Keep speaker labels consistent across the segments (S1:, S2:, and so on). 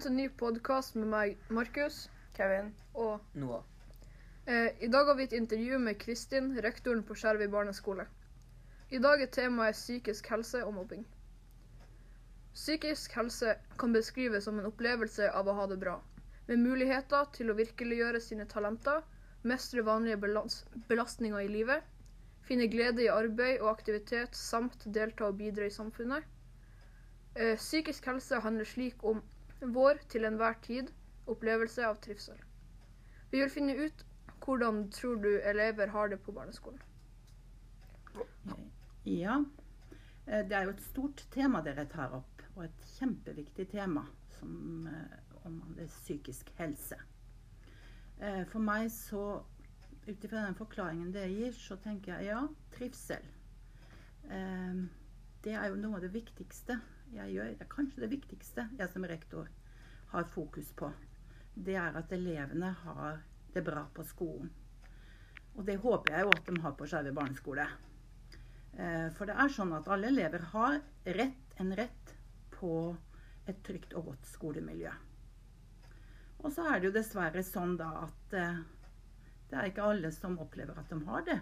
S1: Velkommen til en ny podkast med meg, Markus.
S2: Kevin.
S1: Og
S3: Noah.
S1: eh, i dag har vi et intervju med Kristin, rektoren på Skjervøy barneskole. I dag er temaet psykisk helse og mobbing. Psykisk helse kan beskrives som en opplevelse av å ha det bra, med muligheter til å virkeliggjøre sine talenter, mestre vanlige belastninger i livet, finne glede i arbeid og aktivitet samt delta og bidra i samfunnet. Eh, psykisk helse handler slik om vår til enhver tid opplevelse av trivsel. Vi vil finne ut hvordan tror du elever har det på barneskolen.
S2: Ja, eh, det er jo et stort tema dere tar opp, og et kjempeviktig tema som eh, omhandler psykisk helse. Eh, For meg så, ut ifra den forklaringen dere gir, så tenker jeg ja, trivsel. Det er jo noe av det viktigste jeg gjør, det er kanskje det viktigste jeg som rektor har fokus på. Det er at elevene har det bra på skolen. Og det håper jeg jo at de har på Skjervøy barneskole. Eh, For det er sånn at alle elever har rett, en rett på et trygt og godt skolemiljø. Og så er det jo dessverre sånn da at eh, det er ikke alle som opplever at de har det.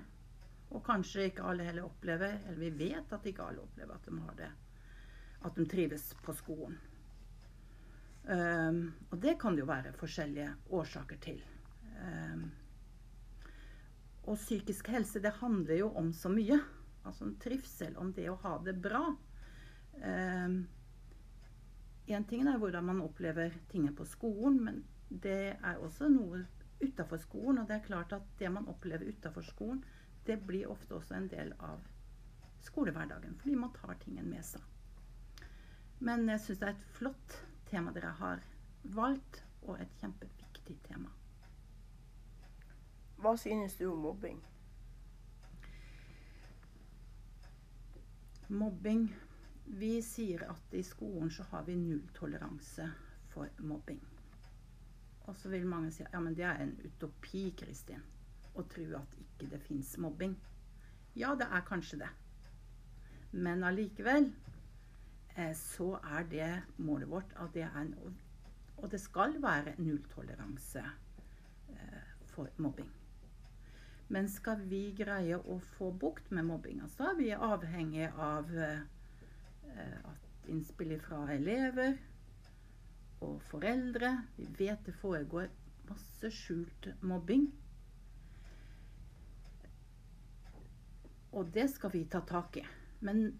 S2: Og kanskje ikke alle heller opplever, eller vi vet at ikke alle opplever at de har det. At de trives på skolen. Um, og det kan det jo være forskjellige årsaker til. Um, og psykisk helse, det handler jo om så mye. Altså om trivsel, om det å ha det bra. Um, ting er hvordan man opplever tingene på skolen, men det er også noe utafor skolen. Og det er klart at det man opplever utafor skolen, det blir ofte også en del av skolehverdagen. Fordi man tar tingen med seg. Men jeg syns det er et flott tema dere har valgt, og et kjempeviktig tema.
S4: Hva synes du om mobbing?
S2: Mobbing Vi sier at i skolen så har vi nulltoleranse for mobbing. Og så vil mange si ja, men det er en utopi, Kristin, å tro at ikke det fins mobbing. Ja, det er kanskje det. Men allikevel så er det målet vårt at det er en Og det skal være nulltoleranse eh, for mobbing. Men skal vi greie å få bukt med mobbinga, så er vi avhengig av eh, at innspill fra elever og foreldre Vi vet det foregår masse skjult mobbing. Og det skal vi ta tak i. Men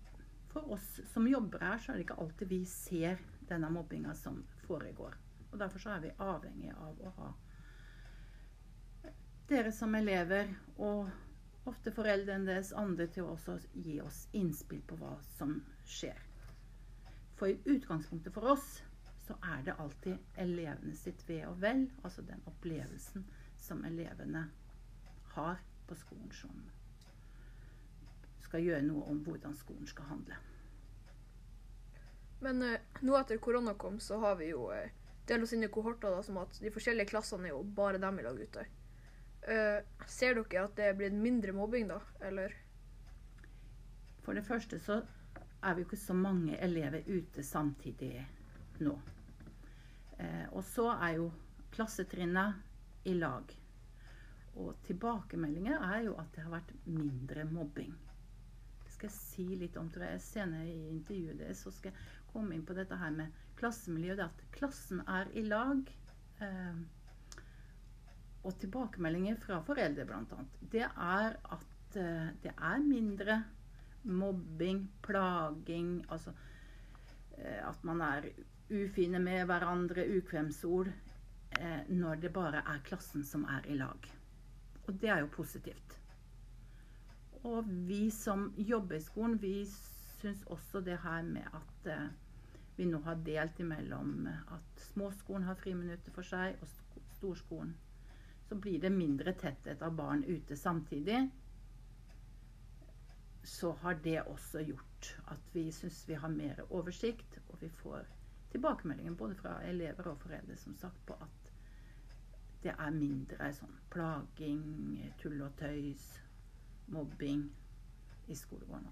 S2: for oss som jobber her, så er det ikke alltid vi ser denne mobbinga som foregår. Og derfor så er vi avhengig av å ha dere som elever og ofte foreldrene deres andre til å også gi oss innspill på hva som skjer. For i utgangspunktet for oss så er det alltid elevene sitt ve og vel, altså den opplevelsen som elevene har på skolen, som skal gjøre noe om hvordan skolen skal handle.
S1: Men eh, nå etter korona kom, så har vi jo eh, delt oss inn i kohorter, da, som at de forskjellige klassene er jo bare dem i lag ute. Eh, ser dere at det er blitt mindre mobbing da, eller?
S2: For det første så er vi jo ikke så mange elever ute samtidig nå. Eh, og så er jo klassetrinnet i lag. Og tilbakemeldinger er jo at det har vært mindre mobbing. Det skal jeg si litt om tror jeg. Senere i intervjuet deres så skal jeg komme inn på dette her med klassemiljøet. At klassen er i lag. Eh, og tilbakemeldinger fra foreldre bl.a. Det er at eh, det er mindre mobbing, plaging, altså eh, at man er ufine med hverandre, ukvemsord, eh, når det bare er klassen som er i lag. Og det er jo positivt. Og vi som jobber i skolen, vi syns også det her med at eh, vi nå har delt imellom at småskolen har friminutter for seg, og storskolen. Så blir det mindre tetthet av barn ute samtidig så har det også gjort at vi syns vi har mer oversikt, og vi får tilbakemeldinger både fra elever og foreldre som sagt på at det er mindre sånn plaging, tull og tøys, mobbing i skolegården.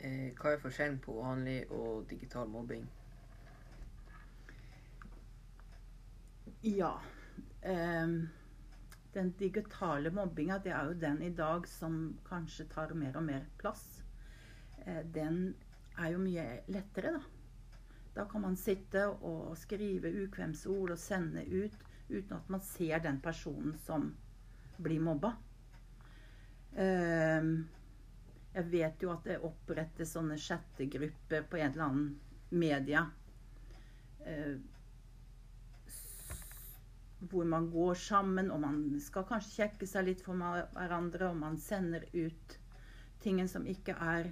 S3: Eh, hva er forskjellen på vanlig og digital mobbing?
S2: Ja. ehm, den digitale mobbinga, det er jo den i dag som kanskje tar mer og mer plass. Eh, den er jo mye lettere, da. Da kan man sitte og skrive ukvemsord og sende ut uten at man ser den personen som blir mobba. Ehm, jeg vet jo at det opprettes sånne chattegrupper på en eller annen media. eh, hvor man går sammen, og man skal kanskje kjekke seg litt for hverandre, og man sender ut tingen som ikke er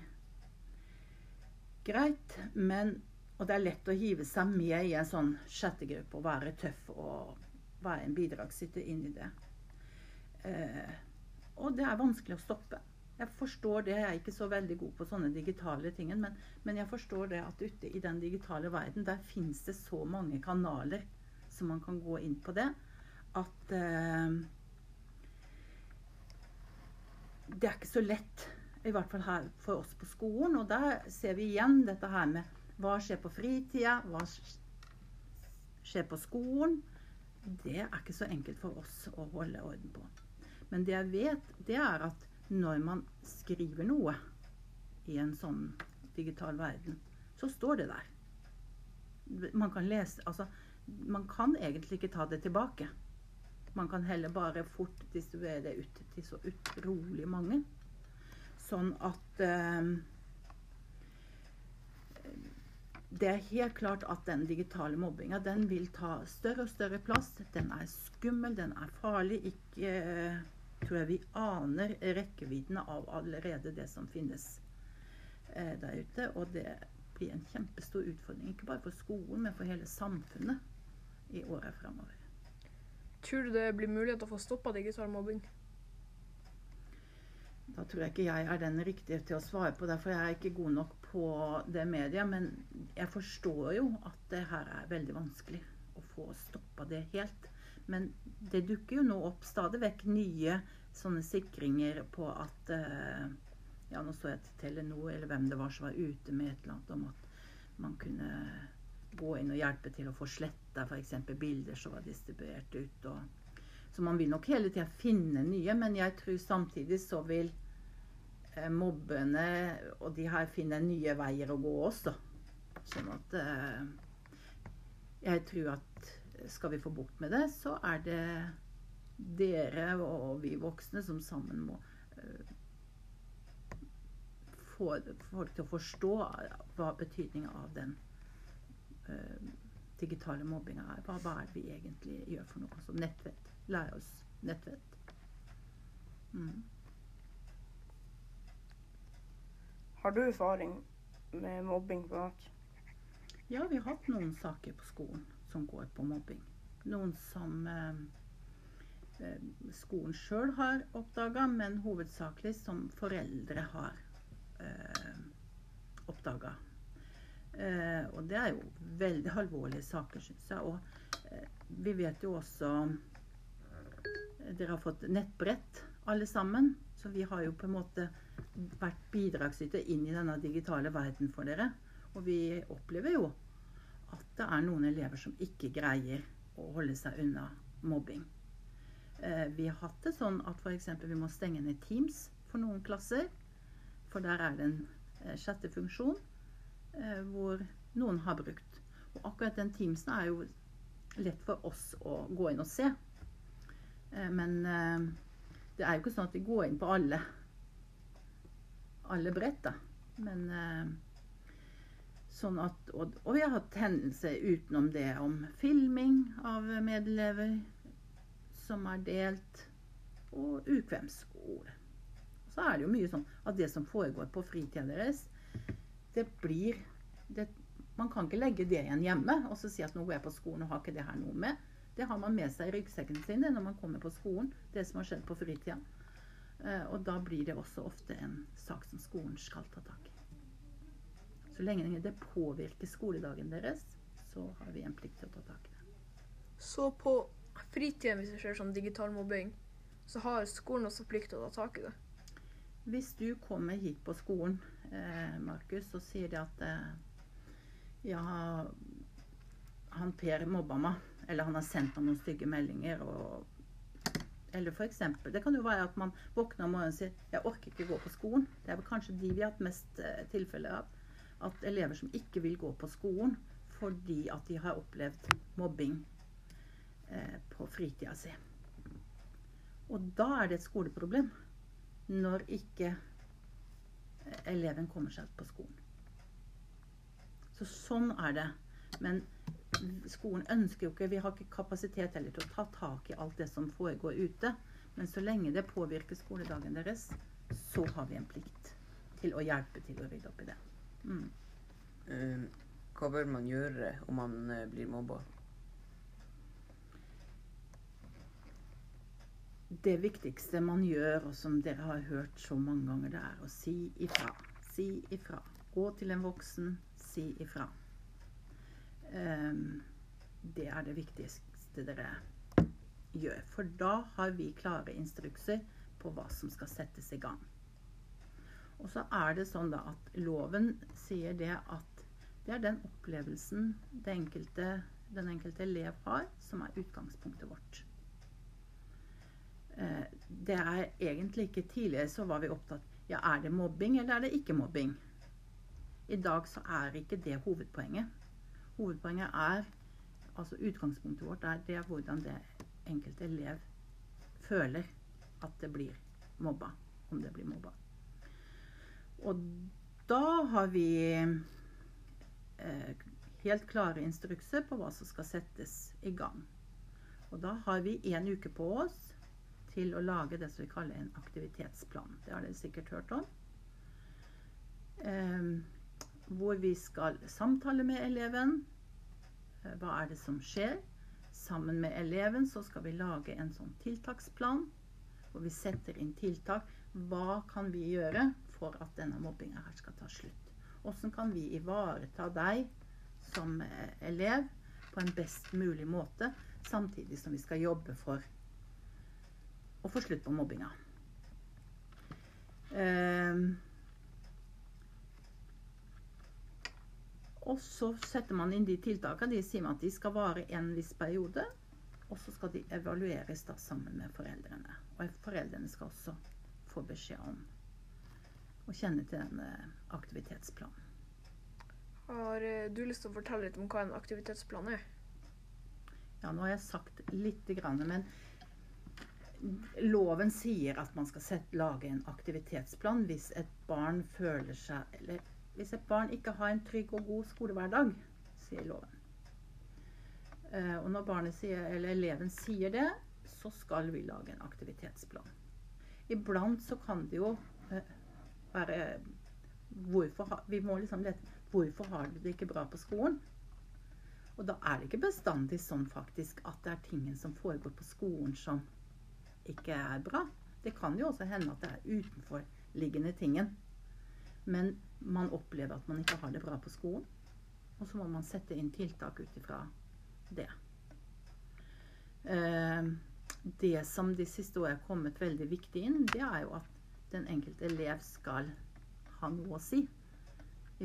S2: greit. Men, og det er lett å hive seg med i en sånn chattegruppe og være tøff og være en bidragsyter inn i det. Og det er vanskelig å stoppe. Jeg forstår det. Jeg er ikke så veldig god på sånne digitale ting, men, men jeg forstår det at ute i den digitale verden, der fins det så mange kanaler som man kan gå inn på det, at eh, Det er ikke så lett, i hvert fall her for oss på skolen. Og der ser vi igjen dette her med hva skjer på fritida, hva skjer på skolen. Det er ikke så enkelt for oss å holde orden på. Men det jeg vet, det er at når man skriver noe i en sånn digital verden, så står det der. Man kan lese Altså, man kan egentlig ikke ta det tilbake. Man kan heller bare fort distribuere det ut til så utrolig mange. Sånn at eh, Det er helt klart at den digitale mobbinga den vil ta større og større plass. Den er skummel, den er farlig. Ikke eh, tror jeg vi aner rekkevidden av allerede det som finnes eh, der ute. Og det blir en kjempestor utfordring, ikke bare for skolen, men for hele samfunnet i åra framover.
S1: Tror du det blir mulighet til å få stoppa digital mobbing?
S2: Da tror jeg ikke jeg er den riktige til å svare på det, for jeg er ikke god nok på det media. Men jeg forstår jo at det her er veldig vanskelig å få stoppa det helt. Men det dukker jo nå opp stadig vekk nye sånne sikringer på at eh, Ja, nå så jeg til Telenor, eller hvem det var som var ute med et eller annet om at man kunne gå inn og hjelpe til å få sletta f.eks. bilder som var distribuert ut. Og, så man vil nok hele tida finne nye, men jeg tror samtidig så vil eh, mobbene og de her finne nye veier å gå også. Sånn at eh, Jeg tror at skal vi få bukt med det, så er det dere og vi voksne som sammen må eh, få folk til å forstå hva betydninga av den eh, digitale mobbinga er. Hva, hva er det vi egentlig gjør for noe? Altså nettvett. Lære oss nettvett. Mm.
S1: Har du erfaring med mobbing på nett?
S2: Ja, vi har hatt noen saker på skolen som går på mobbing. Noen som eh, eh, skolen sjøl har oppdaga, men hovedsakelig som foreldre har eh, oppdaga. Eh, og det er jo veldig alvorlige saker, syns jeg. Og eh, vi vet jo også eh, Dere har fått nettbrett, alle sammen. Så vi har jo på en måte vært bidragsyter inn i denne digitale verden for dere. Og vi opplever jo at det er noen elever som ikke greier å holde seg unna mobbing. Eh, vi har hatt det sånn at f.eks. vi må stenge ned Teams for noen klasser. For der er det en sjette chattefunksjon eh, hvor noen har brukt. Og akkurat den Teamsen er jo lett for oss å gå inn og se. Eh, men eh, det er jo ikke sånn at vi går inn på alle, alle brett, da. Men eh, sånn at og, og vi har hatt hendelser utenom det om filming av medelever som er delt, og ukvemsord. Så er det jo mye sånn at det som foregår på fritida deres, det blir det, Man kan ikke legge det igjen hjemme og så si at nå går jeg på skolen og har ikke det her noe med. Det har man med seg i ryggsekken sin når man kommer på skolen. Det som har skjedd på fritida. Eh, og da blir det også ofte en sak som skolen skal ta tak i. Så lenge det påvirker skoledagen deres, så har vi en plikt til å ta tak i det.
S1: Så på fritiden, hvis det skjer sånn digital mobbing, så har skolen også plikt til å ta tak i det.
S2: Hvis du kommer hit på skolen, eh, Markus, og sier de at eh, ja, han Per mobba meg, Eller han har sendt meg noen stygge meldinger. Og, eller eksempel, Det kan jo være at man våkner om morgenen og sier 'jeg orker ikke gå på skolen'. Det er vel kanskje de vi har hatt mest eh, tilfeller av. At elever som ikke vil gå på skolen fordi at de har opplevd mobbing eh, på fritida si. Og da er det et skoleproblem når ikke eh, eleven kommer seg på skolen. Så sånn er det. Men skolen ønsker jo ikke Vi har ikke kapasitet heller til å ta tak i alt det som foregår ute. Men så lenge det påvirker skoledagen deres, så har vi en plikt til å hjelpe til å rydde opp i det. Mm.
S3: Eh, hva bør man gjøre om man eh, blir mobba?
S2: Det viktigste man gjør, og som dere har hørt så mange ganger, det er å si ifra. Si ifra. Gå til en voksen, si ifra. Um, det er det viktigste dere gjør. For da har vi klare instrukser på hva som skal settes i gang. Og så er det sånn da at loven sier det at det er den opplevelsen det enkelte, den enkelte elev har, som er utgangspunktet vårt. Eh, det er egentlig ikke Tidligere så var vi opptatt ja, er det mobbing eller er det ikke mobbing. I dag så er ikke det hovedpoenget. Hovedpoenget er altså Utgangspunktet vårt er, det hvordan det enkelte elev føler at det blir mobba. Om det blir mobba. Og da har vi eh, helt klare instrukser på hva som skal settes i gang. Og da har vi én uke på oss til å lage det som vi kaller en aktivitetsplan. Det har dere sikkert hørt om. Eh, hvor vi skal samtale med eleven. Eh, hva er det som skjer? Sammen med eleven så skal vi lage en sånn tiltaksplan. Hvor vi setter inn tiltak. Hva kan vi gjøre for at denne mobbinga skal ta slutt? Hvordan kan vi ivareta deg som eh, elev på en best mulig måte, samtidig som vi skal jobbe for å få slutt på mobbinga. Eh, og så setter man inn de tiltakene. De sier man at de skal vare en viss periode. Og så skal de evalueres da sammen med foreldrene. Og foreldrene skal også få beskjed om å kjenne til en aktivitetsplan.
S1: Har eh, du lyst til å fortelle litt om hva en aktivitetsplan er?
S2: Ja, nå har jeg sagt lite grann, men loven sier at man skal sette, lage en aktivitetsplan hvis et barn føler seg Eller hvis et barn ikke har en trygg og god skolehverdag, sier loven. Eh, og når barnet sier, eller eleven sier det, så skal vi lage en aktivitetsplan. Iblant så kan det jo være hvorfor Vi må liksom lete Hvorfor har du det ikke bra på skolen? Og da er det ikke bestandig sånn faktisk at det er tingen som foregår på skolen som ikke er bra. Det kan jo også hende at det er utenforliggende tingen. Men man opplever at man ikke har det bra på skolen. Og så må man sette inn tiltak ut ifra det. Eh, det som de siste årene er kommet veldig viktig inn, det er jo at den enkelte elev skal ha noe å si.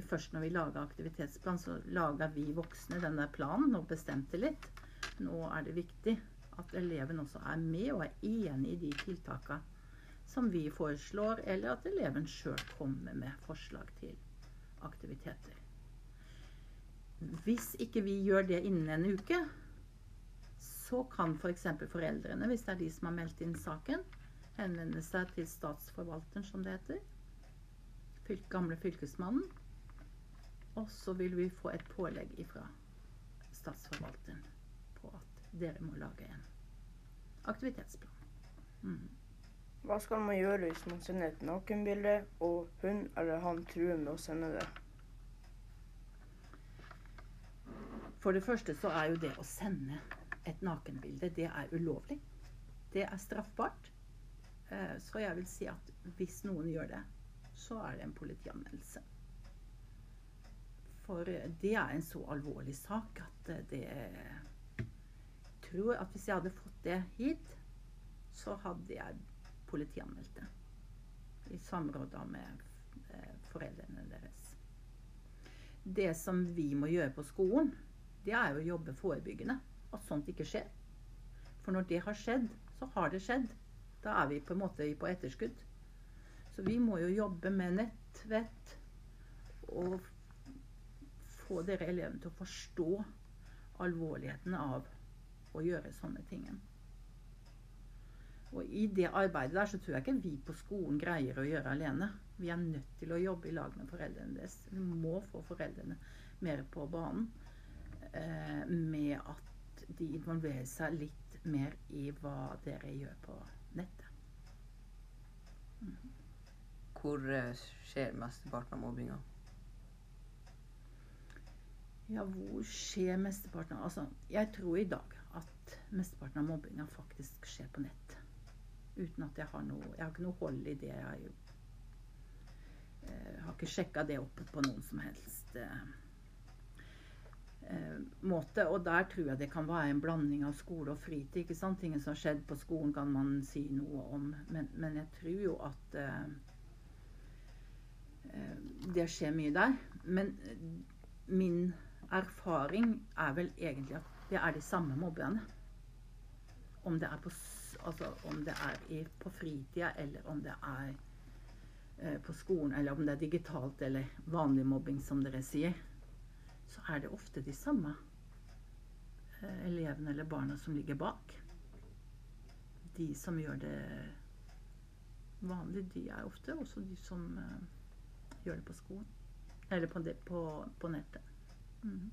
S2: Først når vi lager aktivitetsplan, så lager vi voksne denne planen og bestemte litt. Nå er det viktig at eleven også er med og er enig i de tiltakene som vi foreslår, eller at eleven sjøl kommer med forslag til aktiviteter. Hvis ikke vi gjør det innen en uke, så kan f.eks. For foreldrene, hvis det er de som har meldt inn saken, henvende seg til statsforvalteren, som det heter. Fylk, gamle fylkesmannen. Og så vil vi få et pålegg fra statsforvalteren på at dere må lage en aktivitetsplan. Mm.
S4: Hva skal man gjøre hvis man sender et nakenbilde, og hun eller han truer med å sende det?
S2: For det første så er jo det å sende et nakenbilde, det er ulovlig. Det er straffbart. Eh, så jeg vil si at hvis noen gjør det, så er det en politianmeldelse. For det er en så alvorlig sak at det jeg tror at hvis jeg hadde fått det hit, så hadde jeg politianmeldt det. I samråd med eh, foreldrene deres. Det som vi må gjøre på skolen, det er jo å jobbe forebyggende. at sånt ikke skjer. For når det har skjedd, så har det skjedd. Da er vi på en måte på etterskudd. Så vi må jo jobbe med nettvett og få dere elevene til å forstå alvorligheten av å gjøre sånne ting. Og i det arbeidet der så tror jeg ikke vi på skolen greier å gjøre alene. Vi er nødt til å jobbe i lag med foreldrene deres. Vi må få foreldrene mer på banen eh, med at de involverer seg litt mer i hva dere gjør på nettet.
S3: Hvor eh, skjer mesteparten av mobbinga?
S2: Ja, hvor skjer mesteparten av Altså, jeg tror i dag at mesteparten av mobbinga faktisk skjer på nett. Uten at jeg har noe Jeg har ikke noe hold i det. Jeg eh, har ikke sjekka det opp på noen som helst eh, måte. Og der tror jeg det kan være en blanding av skole og fritid. ikke sant? Ting som har skjedd på skolen, kan man si noe om. Men, men jeg tror jo at eh, eh, det skjer mye der. Men eh, min erfaring er vel egentlig at det er de samme mobberne. Om det er på, altså, om det er i, på fritida, eller om det er eh, på skolen, eller om det er digitalt eller vanlig mobbing, som dere sier, så er det ofte de samme eh, elevene eller barna som ligger bak. De som gjør det vanlig, de er ofte også de som eh, gjør det på skolen. Eller på, det, på, på nettet. Mm.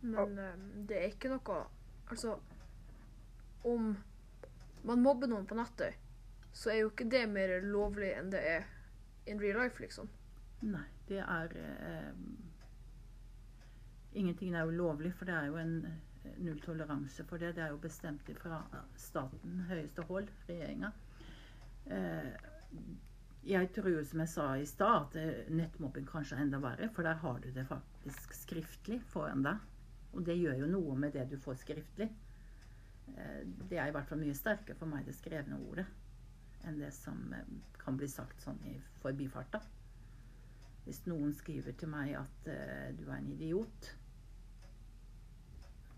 S1: Men eh, det er ikke noe Altså, om man mobber noen på nettet, så er jo ikke det mer lovlig enn det er in real life, liksom.
S2: Nei, det er eh, Ingenting er jo lovlig, for det er jo en eh, nulltoleranse for det. Det er jo bestemt fra staten, høyeste hold, regjeringa. Eh, jeg tror jo, som jeg sa i stad, at eh, nettmobbing kanskje er enda verre, for der har du det faktisk skriftlig foran deg. Og det gjør jo noe med det du får skriftlig. Det er i hvert fall mye sterkere for meg, det skrevne ordet, enn det som kan bli sagt sånn i forbifarta. Hvis noen skriver til meg at du er en idiot,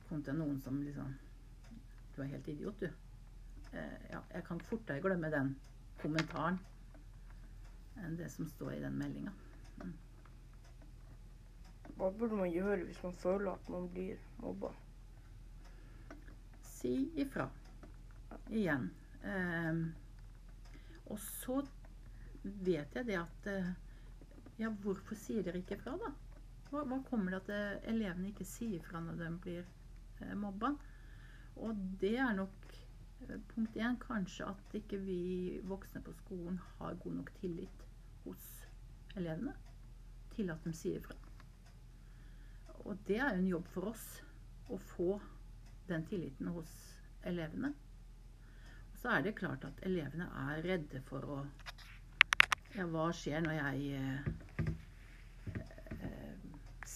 S2: kontra noen som liksom Du er helt idiot, du. Eh, ja, jeg kan fortere glemme den kommentaren enn det som står i den meldinga.
S4: Hva burde man gjøre hvis man føler at man blir mobba?
S2: Si ifra. Igjen. Eh, og så vet jeg det at eh, Ja, hvorfor sier dere ikke fra, da? Hva, hva kommer det at eh, elevene ikke sier fra når de blir eh, mobba? Og det er nok eh, punkt én kanskje at ikke vi voksne på skolen har god nok tillit hos elevene til at de sier fra. Og det er jo en jobb for oss å få den tilliten hos elevene. Og så er det klart at elevene er redde for å Ja, hva skjer når jeg eh, eh,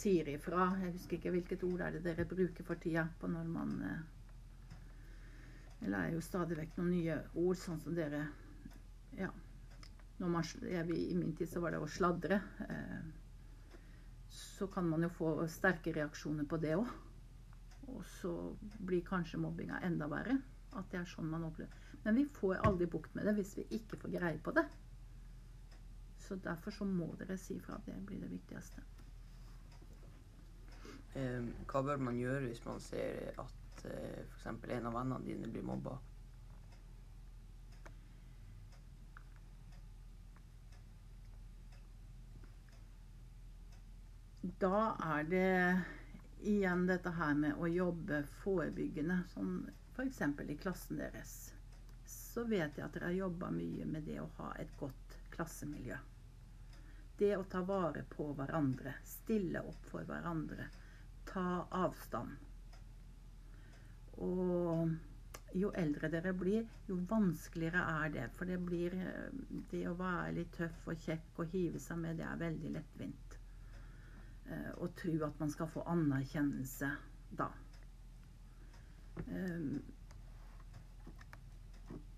S2: sier ifra? Jeg husker ikke hvilket ord er det dere bruker for tida på når man Eller er jo stadig vekk noen nye ord, sånn som dere Ja. Man, jeg, I min tid så var det å sladre. Eh, så kan man jo få sterke reaksjoner på det òg. Og så blir kanskje mobbinga enda verre. At det er sånn man opplever. Men vi får aldri bukt med det hvis vi ikke får greie på det. Så derfor så må dere si fra. Det blir det viktigste.
S3: Eh, hva bør man gjøre hvis man ser at eh, f.eks. en av vennene dine blir mobba?
S2: Da er det igjen dette her med å jobbe forebyggende. som f.eks. i klassen deres. Så vet jeg at dere har jobba mye med det å ha et godt klassemiljø. Det å ta vare på hverandre, stille opp for hverandre, ta avstand. Og jo eldre dere blir, jo vanskeligere er det. For det blir eh, det å være litt tøff og kjekk og hive seg med, det er veldig lettvint. Å Og tro at man skal få anerkjennelse da. Eh,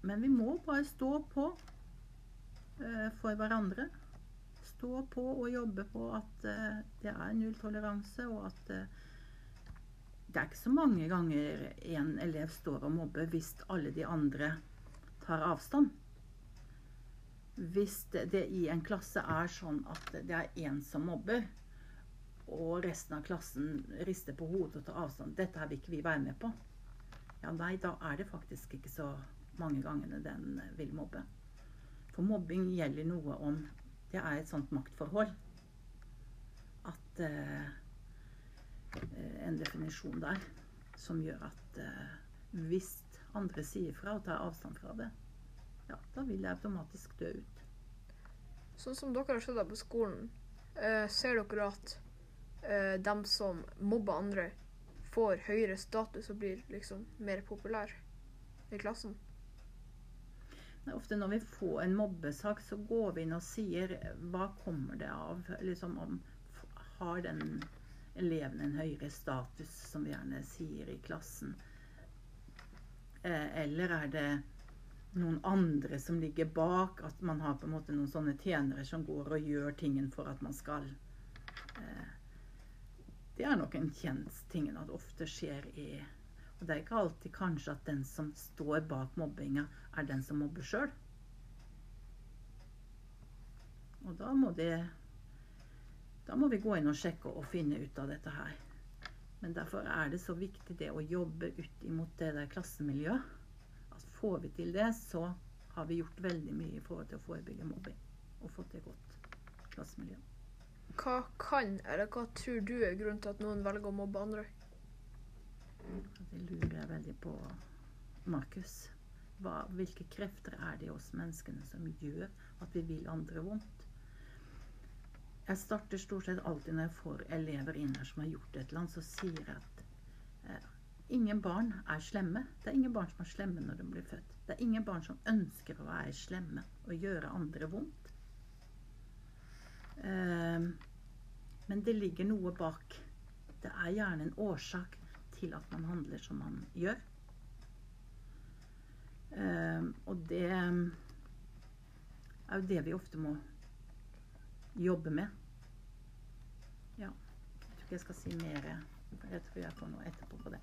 S2: Men vi må bare stå på eh, for hverandre. Stå på og jobbe på at eh, det er nulltoleranse, og at eh, det er ikke så mange ganger en elev står og mobber hvis alle de andre tar avstand. Hvis det, i en klasse er sånn at det er én som mobber, og resten av klassen rister på hodet og tar avstand Dette her vil ikke vi være med på. Ja, nei, da er det faktisk ikke så mange gangene den vil mobbe. For mobbing gjelder noe om Det er et sånt maktforhold. At eh, En definisjon der som gjør at eh, hvis andre sier fra og tar avstand fra det, ja, da vil det automatisk dø ut.
S1: Sånn som dere har sett på skolen, eh, ser dere at eh, dem som mobber andre, får høyere status og blir liksom mer populær i klassen?
S2: Ofte når vi får en mobbesak, så går vi inn og sier hva kommer det av? Liksom om Har den eleven en høyere status, som vi gjerne sier i klassen? Eh, eller er det noen andre som ligger bak? At man har på en måte noen sånne tjenere som går og gjør tingen for at man skal eh, Det er nok en kjent ting at ofte skjer i og det er ikke alltid kanskje at den som står bak mobbinga, er den som mobber sjøl. Og da må, de, da må vi gå inn og sjekke og finne ut av dette her. Men derfor er det så viktig det å jobbe ut imot det der klassemiljøet. At får vi til det, så har vi gjort veldig mye i forhold til å forebygge mobbing. Og fått et godt klassemiljø.
S1: Hva kan, eller hva tror du er grunnen til at noen velger å mobbe andre?
S2: Det lurer jeg veldig på, Markus. Hva, hvilke krefter er det i oss menneskene som gjør at vi vil andre vondt? Jeg starter stort sett alltid når jeg får elever inn her som har gjort et eller annet, så sier jeg at eh, ingen barn er slemme. Det er ingen barn som er slemme når de blir født. Det er ingen barn som ønsker å være slemme og gjøre andre vondt. Eh, men det ligger noe bak. Det er gjerne en årsak til at man handler som man gjør. Eh, og det er jo det vi ofte må jobbe med. Ja. Jeg tror ikke jeg skal si mer. Jeg tror jeg får noe etterpå på det.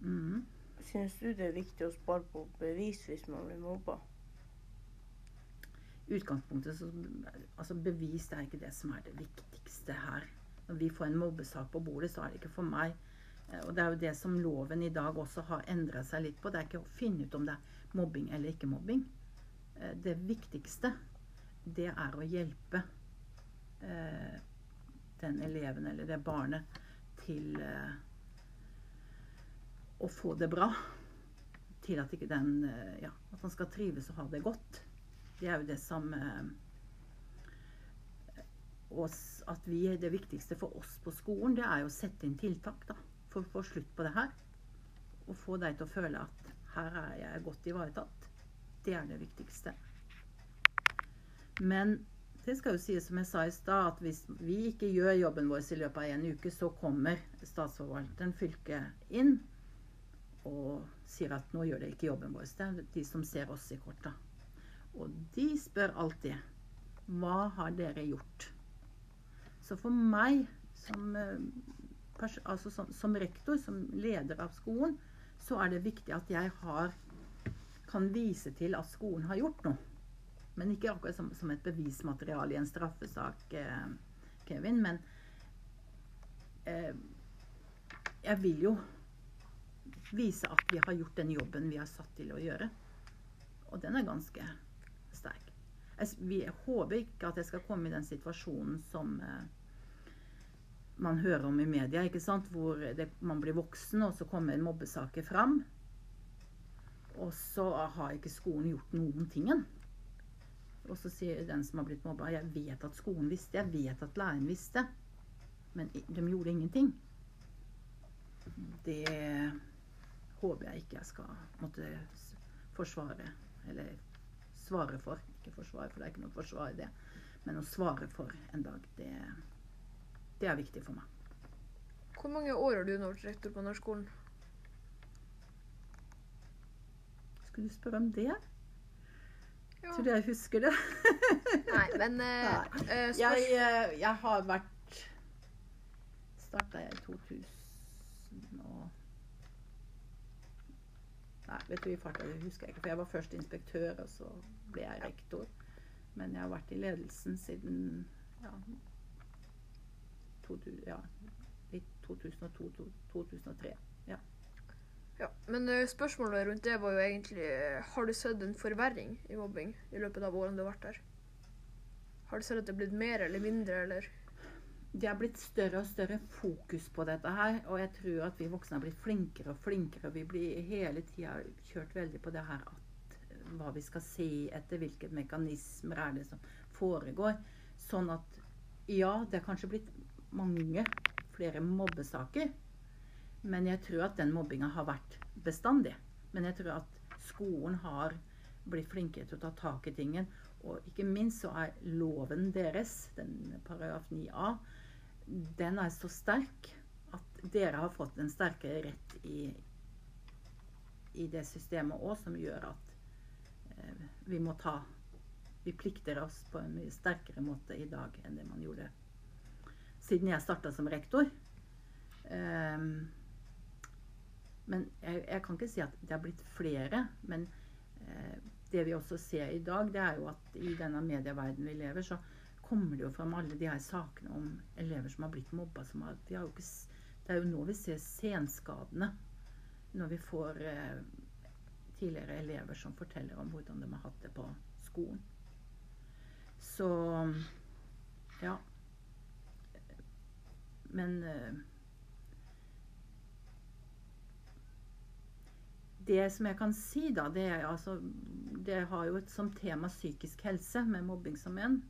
S2: Mm.
S4: Syns du det er viktig å spare på bevis hvis man blir mobba?
S2: utgangspunktet så altså Bevis det er ikke det som er det viktigste her. Når vi får en mobbesak på bordet, så er det ikke for meg. Eh, Og det er jo det som loven i dag også har endra seg litt på. Det er ikke å finne ut om det er mobbing eller ikke mobbing. Eh, Det viktigste, det er å hjelpe eh, den eleven eller det barnet til å få det bra. Til at den Ja, at han skal trives og ha det godt. Det er jo det som oss, at vi, Det viktigste for oss på skolen, det er jo å sette inn tiltak da, for å få slutt på det her. Og få deg til å føle at her er jeg godt ivaretatt. Det er det viktigste. Men det skal jo sies som jeg sa i stad, at hvis vi ikke gjør jobben vår i løpet av en uke, så kommer statsforvalteren, fylket, inn og sier at nå gjør det ikke jobben vår. Det er de som ser oss i korta. Og de spør alltid hva har dere gjort? Så for meg som, eh, altså som, som rektor, som leder av skolen, så er det viktig at jeg har, kan vise til at skolen har gjort noe. Men ikke akkurat som, som et bevismateriale i en straffesak, eh, Kevin. Men eh, jeg vil jo vise at vi har gjort den jobben vi er satt til å gjøre. Og den er ganske. Jeg, vi, håper ikke at jeg skal komme i den situasjonen som eh, man hører om i media, ikke sant? hvor det, man blir voksen, og så kommer mobbesaker fram. Og så har ikke skolen gjort noen tingen. Og så sier den som har blitt mobba, jeg vet at skolen visste, jeg vet at læreren visste. Men de gjorde ingenting. Det håper jeg ikke jeg skal måtte forsvare, eller svare for. Ikke forsvar, for det er ikke noe å forsvare det. Men å svare for en dag, det, det er viktig for meg.
S1: Hvor mange år har du nå vært rektor på Nørskolen?
S2: Skulle du spørre om det?
S1: Ja.
S2: Tror du jeg husker det?
S1: Nei, men uh,
S2: Nei.
S1: eh,
S2: Jeg, eh, jeg har vært Starta jeg i 2000 Nei, vet du, i farta det husker jeg ikke. For jeg var først inspektør, og så ble jeg rektor. Men jeg har vært i ledelsen siden ja, to, ja, i 2002-2003.
S1: Ja, Men eh, spørsmålet rundt det var jo egentlig eh, Har du sett en forverring i mobbing i løpet av årene du har vært der? Har du sett at det er blitt mer eller mindre, eller?
S2: Det er blitt større og større fokus på dette her. Og jeg tror at vi voksne har blitt flinkere og flinkere. Vi blir hele tida kjørt veldig på det her at eh, hva vi skal se etter, hvilke mekanismer er det som foregår. Sånn at ja, det er kanskje blitt mange flere mobbesaker. Men jeg tror at den mobbinga har vært bestandig. Men jeg tror at skolen har blitt flinkere til å ta tak i tingen. Og ikke minst så er loven deres, den paragraf 9a, den er så sterk at dere har fått en sterkere rett i, i det systemet òg, som gjør at eh, vi må ta Vi plikter oss på en mye sterkere måte i dag enn det man gjorde siden jeg starta som rektor. Um, men jeg, jeg, kan ikke si at det har blitt flere. Men eh, det vi også ser i dag, det er jo at i denne medieverdenen vi lever, så kommer det jo fram alle de her sakene om elever som har blitt mobba. Har, har ikke, det er jo nå vi ser senskadene. Når vi får eh, tidligere elever som forteller om hvordan de har hatt det på skolen. Så ja. Men eh, Det som jeg kan si, da, det er altså Det har jo et som tema psykisk helse, med mobbing som en.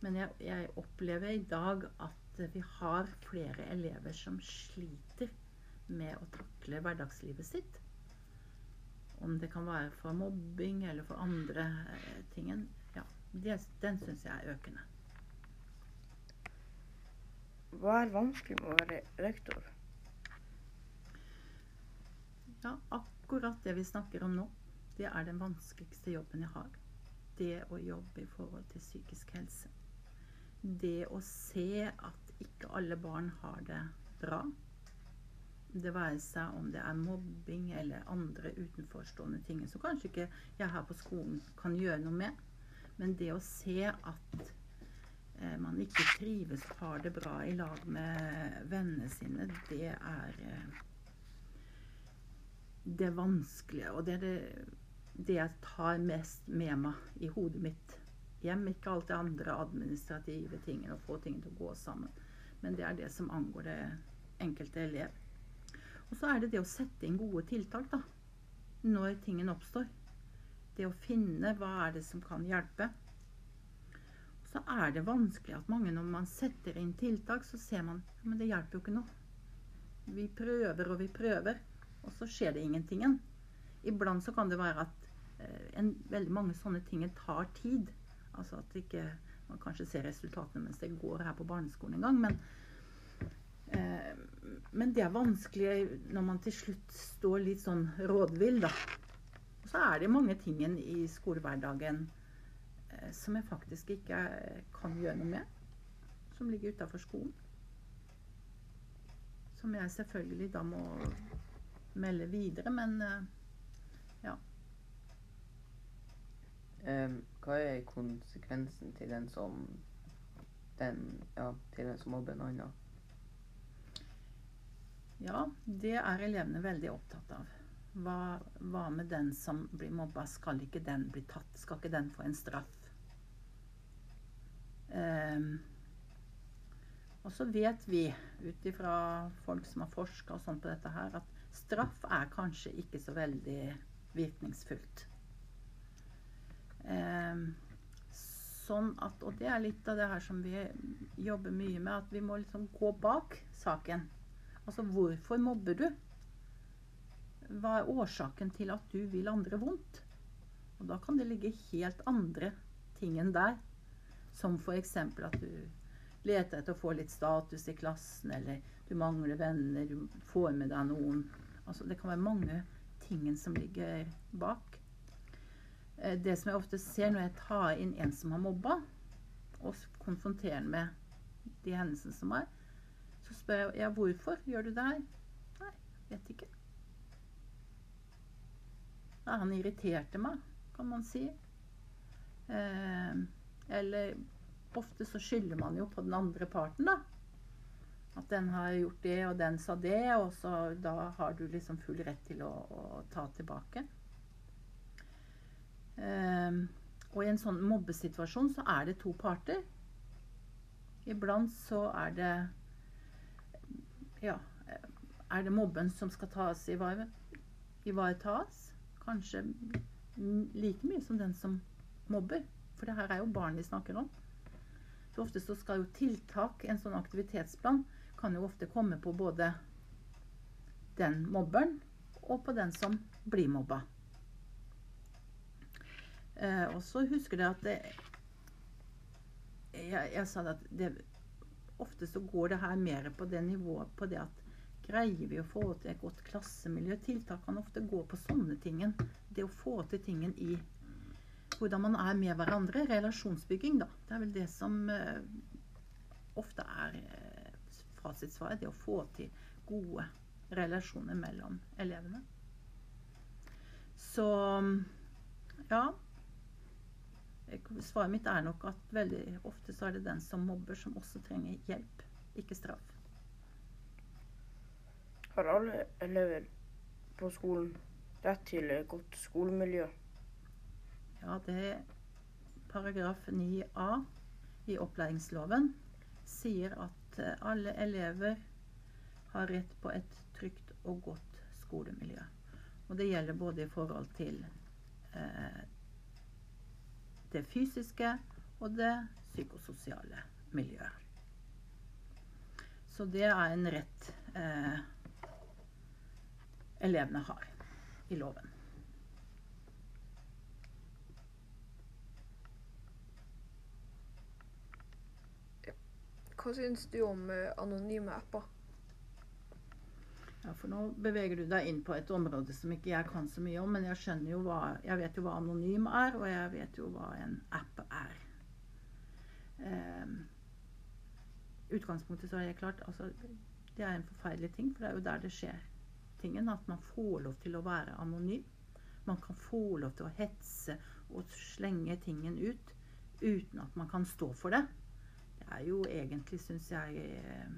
S2: Men jeg, jeg opplever i dag at vi har flere elever som sliter med å takle hverdagslivet sitt. Om det kan være for mobbing eller for andre eh, ting. Ja, det, den syns jeg er økende.
S4: Hva er vanskelig med å være rektor?
S2: Ja, akkurat det vi snakker om nå, det er den vanskeligste jobben jeg har. Det å jobbe i forhold til psykisk helse. Det å se at ikke alle barn har det bra. Det være seg om det er mobbing eller andre utenforstående ting som kanskje ikke jeg her på skolen kan gjøre noe med. Men det å se at eh, man ikke trives og har det bra i lag med vennene sine, det er eh, det vanskelige. Og det er det, det jeg tar mest med meg i hodet mitt hjem. Ikke alt det andre administrative tingene, og få ting til å gå sammen. Men det er det som angår det enkelte elev. Og så er det det å sette inn gode tiltak da, når tingen oppstår. Det å finne hva er det som kan hjelpe. Så er det vanskelig at mange når man setter inn tiltak, så ser man men det hjelper jo ikke noe. Vi prøver og vi prøver og så skjer det ingenting. Iblant så kan det være at eh, en, veldig mange sånne ting tar tid. Altså at ikke man kanskje ser resultatene mens det går her på barneskolen en gang. Men, eh, men det er vanskelig når man til slutt står litt sånn rådvill, da. Så er det mange ting i skolehverdagen eh, som jeg faktisk ikke kan gjøre noe med. Som ligger utafor skolen. Som jeg selvfølgelig da må melde videre, men ja.
S3: Um, hva er konsekvensen til den som den, ja, til den som mobber en annen?
S2: Ja, det er elevene veldig opptatt av. Hva, hva, med den som blir mobba? Skal ikke den bli tatt? Skal ikke den få en straff? Um, og så vet vi, ut ifra folk som har forska på dette her, at straff er kanskje ikke så veldig virkningsfullt. Eh, sånn at, og det er litt av det her som vi jobber mye med, at vi må liksom gå bak saken. Altså hvorfor mobber du? Hva er årsaken til at du vil andre vondt? Og da kan det ligge helt andre ting enn der. Som f.eks. at du leter etter å få litt status i klassen, eller du mangler venner, du får med deg noen Altså, det kan være mange ting som ligger bak. Eh, det som jeg ofte ser når jeg tar inn en som har mobba, og konfronterer ham med de hendelsene som er, så spør jeg ja, hvorfor gjør du det her? Nei, vet ikke. Ja, han irriterte meg, kan man si. Eh, eller ofte så skylder man jo på den andre parten, da. At den har gjort det, og den sa det, og så da har du liksom full rett til å, å ta tilbake. Eh, og i en sånn mobbesituasjon så er det to parter. Iblant så er det ja, er det mobben som skal tas ivaretas? Kanskje like mye som den som mobber. For det her er jo barn vi snakker om. Så ofte så skal jo tiltak, en sånn aktivitetsplan, kan jo ofte komme på både den mobberen og på den som blir mobba. Eh, og så husker jeg at det, jeg, jeg sa at det, ofte så går det her mer på det nivået på det at greier vi å få til et godt klassemiljø? Tiltak kan ofte gå på sånne tingen. Det å få til tingen i hvordan man er med hverandre. Relasjonsbygging, da. Det er vel det som eh, ofte er eh, fasitsvaret. Det å få til gode relasjoner mellom elevene. Så ja. Svaret mitt er nok at veldig ofte så er det den som mobber, som også trenger hjelp, ikke straff.
S4: Har alle elever på skolen rett til et godt skolemiljø?
S2: Ja, det er paragraf 9a i opplæringsloven sier at eh, alle elever har rett på et trygt og godt skolemiljø. Og det gjelder både i forhold til eh, det fysiske og det psykososiale miljøet. Så det er en rett eh, elevene har i loven.
S1: Hva syns du om eh, anonyme apper?
S2: Ja, for nå beveger du deg inn på et område som ikke jeg kan så mye om, men jeg skjønner jo hva Jeg vet jo hva anonym er, og jeg vet jo hva en app er. Um, utgangspunktet så er jeg klart altså, Det er en forferdelig ting, for det er jo der det skjer tingen. At man får lov til å være anonym. Man kan få lov til å hetse og slenge tingen ut uten at man kan stå for det. Det er jo egentlig, syns jeg eh,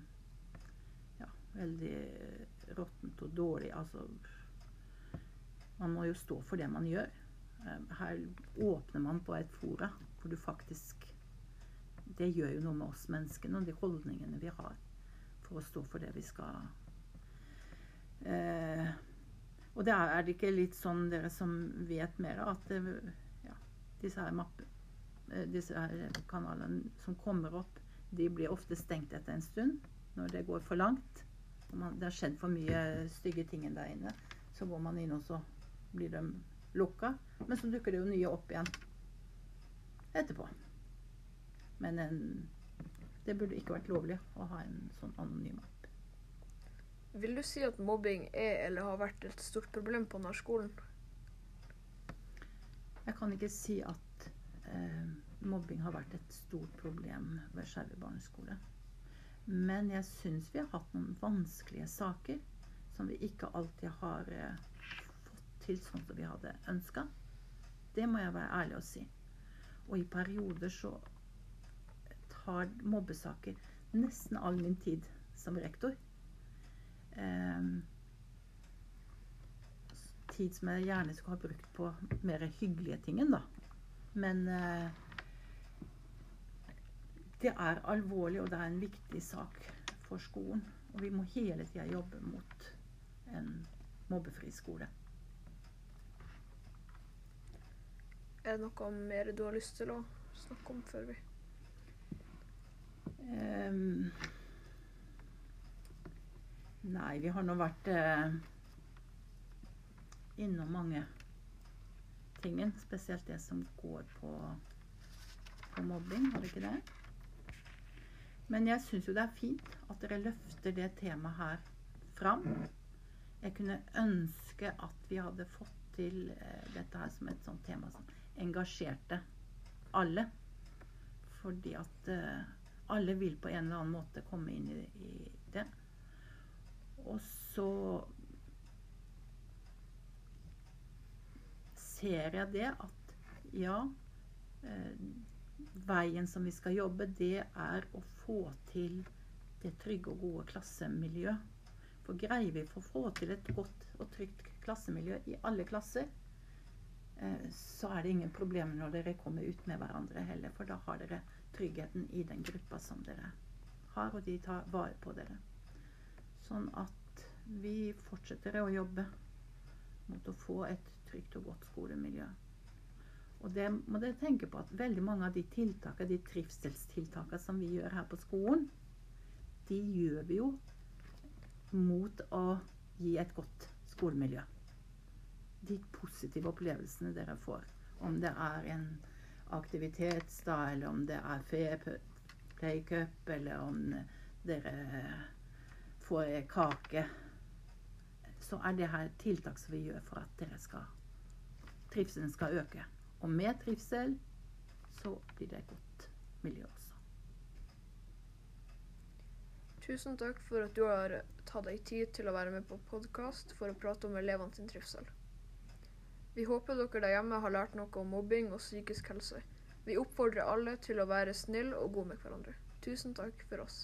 S2: ja, veldig råttent og dårlig. Altså Man må jo stå for det man gjør. Eh, her åpner man på et fora hvor du faktisk Det gjør jo noe med oss menneskene og de holdningene vi har for å stå for det vi skal eh, Og det er, er det ikke litt sånn, dere som vet mer, at det, ja, disse her mappe, eh, disse her kanalene som kommer opp, de blir ofte stengt etter en stund når det går for langt man, det har skjedd for mye stygge ting der inne, så går man inn og så blir de lukka. Men så dukker det jo nye opp igjen etterpå. Men en, det burde ikke vært lovlig å ha en sånn anonym app.
S1: Vil du si at mobbing er eller har vært et stort problem på nærskolen?
S2: Jeg kan ikke si at eh, mobbing har vært et stort problem ved Skjervøy barneskole. Men jeg syns vi har hatt noen vanskelige saker som vi ikke alltid har eh, fått til sånn som vi hadde ønska. Det må jeg være ærlig og si. Og i perioder så tar mobbesaker nesten all min tid som rektor. Eh, tid som jeg gjerne skulle ha brukt på mer hyggelige ting da. Men eh, det er alvorlig, og det er en viktig sak for skolen. Og vi må hele tida jobbe mot en mobbefri skole.
S1: Er det noe mer du har lyst til å snakke om før vi
S2: um, Nei, vi har nå vært uh, innom mange tingen. Spesielt det som går på, på mobbing, har det ikke det? Men jeg syns jo det er fint at dere løfter det temaet her fram. Jeg kunne ønske at vi hadde fått til eh, dette her som et sånt tema som engasjerte alle. Fordi at eh, alle vil på en eller annen måte komme inn i, det. Og så ser jeg det at ja eh, Veien som vi skal jobbe, det er å få til det trygge og gode klassemiljøet. For greier vi for å få til et godt og trygt klassemiljø i alle klasser, eh, så er det ingen problemer når dere kommer ut med hverandre heller. For da har dere tryggheten i den gruppa som dere har, og de tar vare på dere. Sånn at vi fortsetter å jobbe mot å få et trygt og godt skolemiljø. Og det må dere tenke på at veldig mange av de tiltakene, de trivselstiltakene som vi gjør her på skolen, de gjør vi jo mot å gi et godt skolemiljø. De positive opplevelsene dere får. Om det er en aktivitetsdag, eller om det er playcup, eller om dere får kake, så er det her tiltak som vi gjør for at dere skal trivselen skal øke. Og med trivsel så blir det et godt miljø også.
S1: Tusen takk for at du har tatt deg tid til å være med på podkast for å prate om elevene sin trivsel. Vi håper dere der hjemme har lært noe om mobbing og psykisk helse. Vi oppfordrer alle til å være snille og gode med hverandre. Tusen takk for oss.